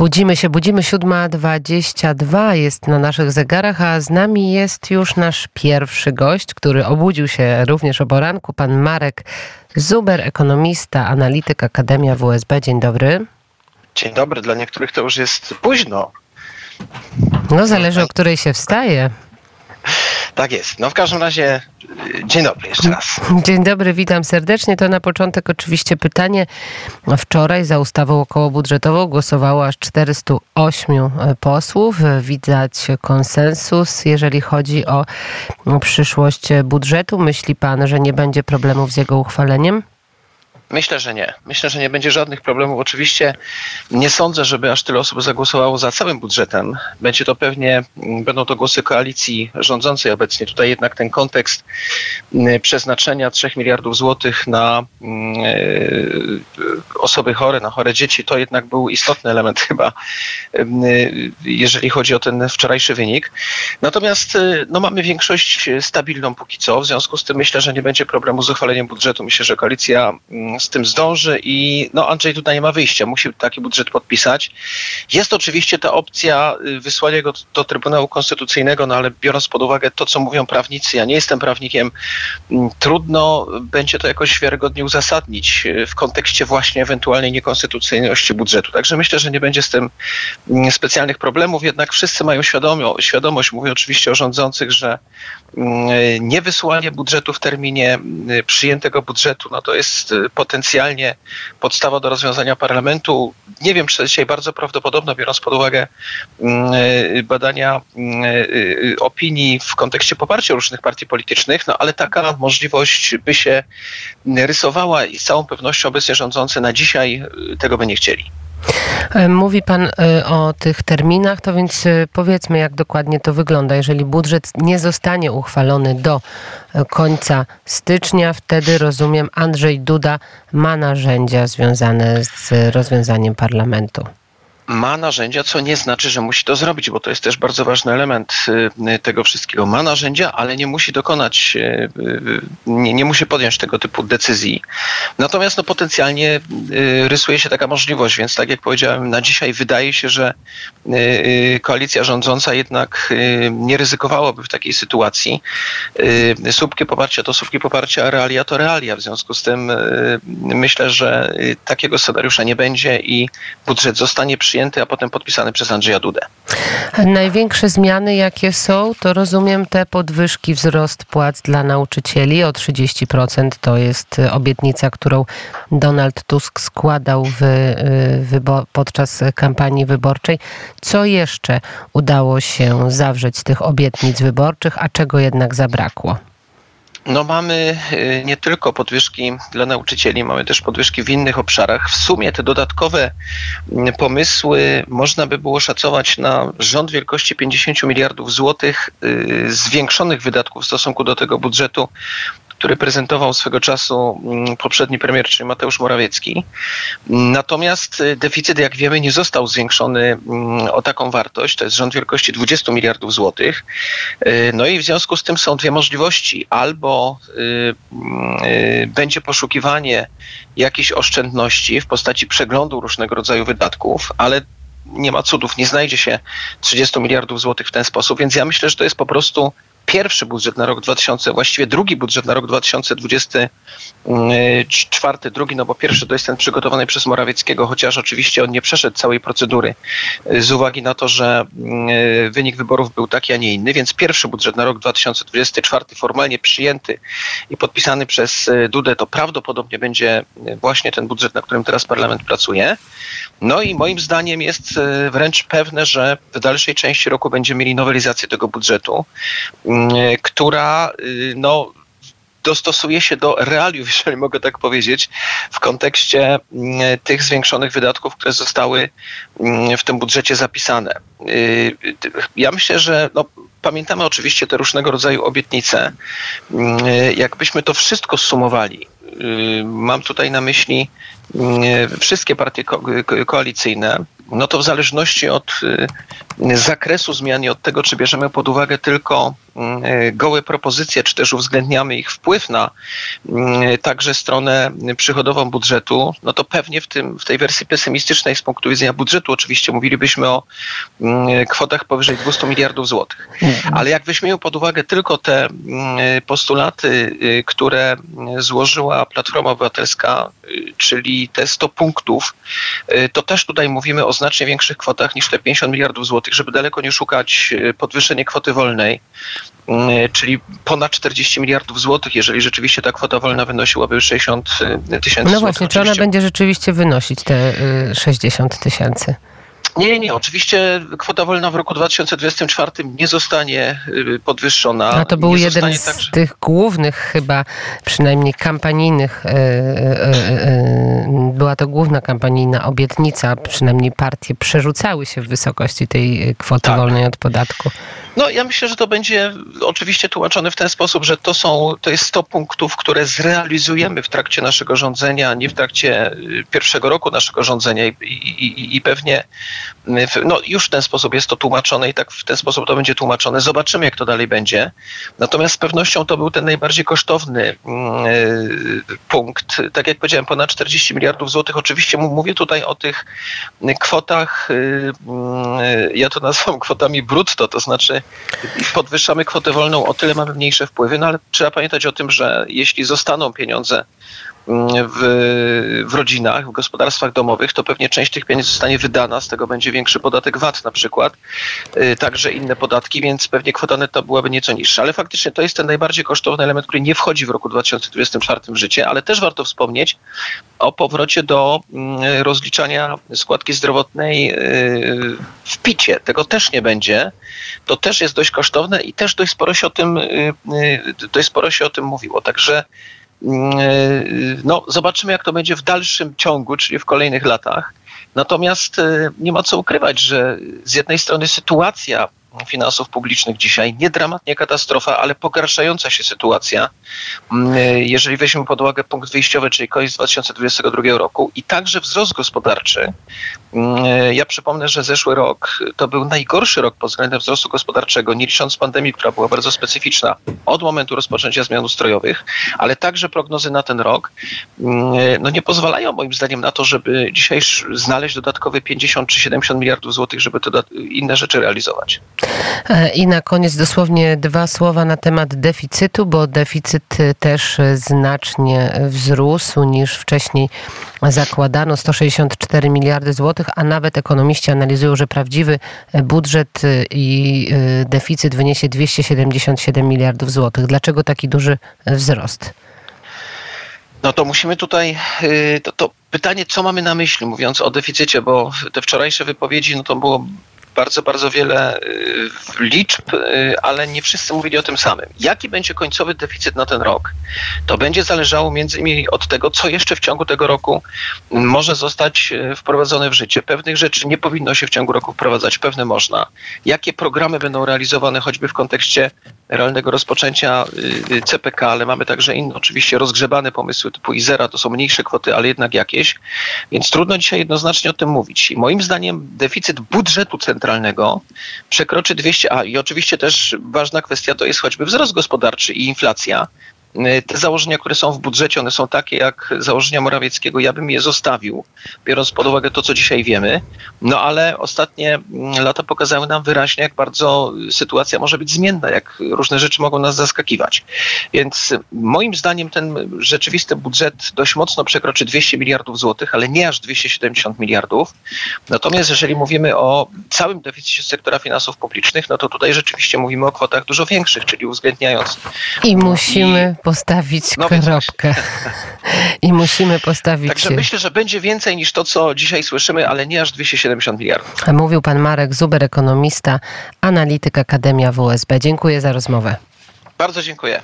Budzimy się, budzimy 7.22 jest na naszych zegarach, a z nami jest już nasz pierwszy gość, który obudził się również o poranku, pan Marek Zuber, ekonomista, analityk Akademia WSB. Dzień dobry. Dzień dobry, dla niektórych to już jest późno. No zależy o której się wstaje. Tak jest. No w każdym razie dzień dobry jeszcze raz. Dzień dobry, witam serdecznie. To na początek oczywiście pytanie. Wczoraj za ustawą okołobudżetową głosowało aż 408 posłów. Widać konsensus, jeżeli chodzi o przyszłość budżetu. Myśli pan, że nie będzie problemów z jego uchwaleniem? Myślę, że nie. Myślę, że nie będzie żadnych problemów. Oczywiście nie sądzę, żeby aż tyle osób zagłosowało za całym budżetem. Będzie to pewnie, będą to głosy koalicji rządzącej obecnie. Tutaj jednak ten kontekst mm, przeznaczenia 3 miliardów złotych na mm, e, osoby chore, na chore dzieci, to jednak był istotny element chyba, mm, jeżeli chodzi o ten wczorajszy wynik. Natomiast e, no, mamy większość stabilną póki co, w związku z tym myślę, że nie będzie problemu z uchwaleniem budżetu. Myślę, że koalicja z tym zdąży i no Andrzej tutaj nie ma wyjścia, musi taki budżet podpisać. Jest oczywiście ta opcja y, wysłania go do Trybunału Konstytucyjnego, no ale biorąc pod uwagę to, co mówią prawnicy, ja nie jestem prawnikiem, mm, trudno będzie to jakoś wiarygodnie uzasadnić y, w kontekście właśnie ewentualnej niekonstytucyjności budżetu. Także myślę, że nie będzie z tym mm, specjalnych problemów, jednak wszyscy mają świadomość, świadomość mówię oczywiście o rządzących, że mm, niewysłanie budżetu w terminie przyjętego budżetu, no to jest pod potencjalnie podstawa do rozwiązania parlamentu. Nie wiem, czy to dzisiaj bardzo prawdopodobne, biorąc pod uwagę mm, y, badania mm, y, opinii w kontekście poparcia różnych partii politycznych, no ale taka możliwość by się rysowała i z całą pewnością obecnie rządzący na dzisiaj y, tego by nie chcieli. E, mówi Pan e, o tych terminach, to więc e, powiedzmy, jak dokładnie to wygląda. Jeżeli budżet nie zostanie uchwalony do końca stycznia, wtedy rozumiem, Andrzej Duda ma narzędzia związane z rozwiązaniem parlamentu ma narzędzia, co nie znaczy, że musi to zrobić, bo to jest też bardzo ważny element y, tego wszystkiego. Ma narzędzia, ale nie musi dokonać, y, y, nie, nie musi podjąć tego typu decyzji. Natomiast no, potencjalnie rysuje się taka możliwość, więc tak jak powiedziałem, na dzisiaj wydaje się, że koalicja rządząca jednak nie ryzykowałaby w takiej sytuacji. Słupki poparcia to słupki poparcia, realia to realia. W związku z tym myślę, że takiego scenariusza nie będzie i budżet zostanie przyjęty przyjęty, a potem podpisany przez Andrzeja Dudę. Największe zmiany, jakie są, to rozumiem te podwyżki, wzrost płac dla nauczycieli o 30%. To jest obietnica, którą Donald Tusk składał w, y, podczas kampanii wyborczej. Co jeszcze udało się zawrzeć z tych obietnic wyborczych, a czego jednak zabrakło? No mamy y, nie tylko podwyżki dla nauczycieli, mamy też podwyżki w innych obszarach. W sumie te dodatkowe mm, pomysły można by było szacować na rząd wielkości 50 miliardów złotych y, zwiększonych wydatków w stosunku do tego budżetu który prezentował swego czasu mm, poprzedni premier, czyli Mateusz Morawiecki. Natomiast y, deficyt, jak wiemy, nie został zwiększony mm, o taką wartość. To jest rząd wielkości 20 miliardów złotych. Y, no i w związku z tym są dwie możliwości. Albo y, będzie poszukiwanie jakichś oszczędności w postaci przeglądu różnego rodzaju wydatków, ale nie ma cudów, nie znajdzie się 30 miliardów złotych w ten sposób, więc ja myślę, że to jest po prostu pierwszy budżet na rok 2000, właściwie drugi budżet na rok 2024, drugi, no bo pierwszy to jest ten przygotowany przez Morawieckiego, chociaż oczywiście on nie przeszedł całej procedury z uwagi na to, że mm, wynik wyborów był taki, a nie inny, więc pierwszy budżet na rok 2024 formalnie przyjęty i podpisany przez Dudę, to prawdopodobnie będzie właśnie ten budżet, na którym teraz parlament pracuje. No i moim zdaniem jest wręcz pewne, że w dalszej części roku będziemy mieli nowelizację tego budżetu, która y, no, dostosuje się do realiów, jeżeli mogę tak powiedzieć, w kontekście tych zwiększonych wydatków, które zostały w tym budżecie zapisane. Y, ja myślę, że no, pamiętamy oczywiście te różnego rodzaju obietnice. Jakbyśmy to wszystko sumowali, y, mam tutaj na myśli wszystkie partie ko koalicyjne, no to w zależności od y, zakresu zmian i od tego, czy bierzemy pod uwagę tylko y, gołe propozycje, czy też uwzględniamy ich wpływ na y, także stronę przychodową budżetu, no to pewnie w, tym, w tej wersji pesymistycznej z punktu widzenia budżetu oczywiście mówilibyśmy o kwotach powyżej 200 miliardów złotych. Mhm. Ale jak weźmiemy pod uwagę tylko te postulaty, które złożyła Platforma Obywatelska, czyli te 100 punktów, to też tutaj mówimy o znacznie większych kwotach niż te 50 miliardów złotych, żeby daleko nie szukać e, podwyższenia kwoty wolnej, mm, e, czyli ponad 40 miliardów złotych, jeżeli rzeczywiście ta kwota wolna wynosiłaby 60 e, tysięcy No właśnie, czy ona będzie rzeczywiście wynosić te 60 tysięcy? Nie, nie, nie. Oczywiście kwota wolna w roku 2024 nie zostanie y, podwyższona. A to był jeden z także... tych głównych chyba, przynajmniej kampanijnych, e, e, e, była to główna kampanijna obietnica, przynajmniej partie przerzucały się w wysokości tej kwoty tak. wolnej od podatku. No ja myślę, że to będzie oczywiście tłumaczone w ten sposób, że to są, to jest 100 punktów, które zrealizujemy w trakcie naszego rządzenia, nie w trakcie y, pierwszego roku naszego rządzenia i, i, i pewnie no już w ten sposób jest to tłumaczone i tak w ten sposób to będzie tłumaczone. Zobaczymy, jak to dalej będzie. Natomiast z pewnością to był ten najbardziej kosztowny mm, e, punkt. Tak jak powiedziałem, ponad 40 miliardów złotych. Oczywiście mówię tutaj o tych kwotach, e, mm, ja to nazywam kwotami brutto, to znaczy podwyższamy kwotę wolną, o tyle mamy mniejsze wpływy, no ale trzeba pamiętać o tym, że jeśli zostaną pieniądze w, w rodzinach, w gospodarstwach domowych, to pewnie część tych pieniędzy zostanie wydana, z tego będzie większy podatek VAT na przykład, y, także inne podatki, więc pewnie kwota netto byłaby nieco niższa. Ale faktycznie to jest ten najbardziej kosztowny element, który nie wchodzi w roku 2024 w życie, ale też warto wspomnieć o powrocie do mm, rozliczania składki zdrowotnej y, w picie. Tego też nie będzie. To też jest dość kosztowne i też dość sporo się o tym, y, dość sporo się o tym mówiło. Także Mm, no, zobaczymy, jak to będzie w dalszym ciągu, czyli w kolejnych latach. Natomiast e, nie ma co ukrywać, że z jednej strony sytuacja finansów publicznych dzisiaj. Nie dramat, nie katastrofa, ale pogarszająca się sytuacja, mm, jeżeli weźmiemy pod uwagę punkt wyjściowy, czyli koniec 2022 roku i także wzrost gospodarczy. Mm, ja przypomnę, że zeszły rok to był najgorszy rok pod względem wzrostu gospodarczego, nie licząc pandemii, która była bardzo specyficzna od momentu rozpoczęcia zmian ustrojowych, ale także prognozy na ten rok mm, no nie pozwalają moim zdaniem na to, żeby dzisiaj znaleźć dodatkowe 50 czy 70 miliardów złotych, żeby te inne rzeczy realizować. E, I na koniec dosłownie dwa słowa na temat deficytu, bo deficyt też znacznie wzrósł niż wcześniej zakładano 164 miliardy złotych, a nawet ekonomiści analizują, że prawdziwy budżet i e, deficyt wyniesie 277 miliardów złotych. Dlaczego taki duży wzrost? No to musimy tutaj, e, to, to, pytanie, co mamy na myśli, mówiąc o deficycie, bo te wczorajsze wypowiedzi, no to było bardzo, bardzo wiele y, liczb, y, ale nie wszyscy mówili o tym samym. Jaki będzie końcowy deficyt na ten rok? To będzie zależało między innymi od tego, co jeszcze w ciągu tego roku może zostać y, wprowadzone w życie. Pewnych rzeczy nie powinno się w ciągu roku wprowadzać, pewne można. Jakie programy będą realizowane choćby w kontekście realnego rozpoczęcia CPK, ale mamy także inne, oczywiście rozgrzebane pomysły typu Izera, to są mniejsze kwoty, ale jednak jakieś, więc trudno dzisiaj jednoznacznie o tym mówić. I moim zdaniem deficyt budżetu centralnego przekroczy 200, a i oczywiście też ważna kwestia to jest choćby wzrost gospodarczy i inflacja. Y, te założenia, które są w budżecie, one są takie jak założenia Morawieckiego. Ja bym je zostawił, biorąc pod uwagę to, co dzisiaj wiemy. No ale ostatnie mm, lata pokazały nam wyraźnie, jak bardzo sytuacja może być zmienna, jak różne rzeczy mogą nas zaskakiwać. Więc moim zdaniem ten rzeczywisty budżet dość mocno przekroczy 200 miliardów złotych, ale nie aż 270 miliardów. Natomiast jeżeli mówimy o całym deficycie sektora finansów publicznych, no to tutaj rzeczywiście mówimy o kwotach dużo większych, czyli uwzględniając. I musimy postawić no kropkę. I musimy postawić. Także myślę, że będzie więcej niż to, co dzisiaj słyszymy, ale nie aż 270 miliardów. Mówił pan Marek Zuber, ekonomista, analityk Akademia WSB. Dziękuję za rozmowę. Bardzo dziękuję.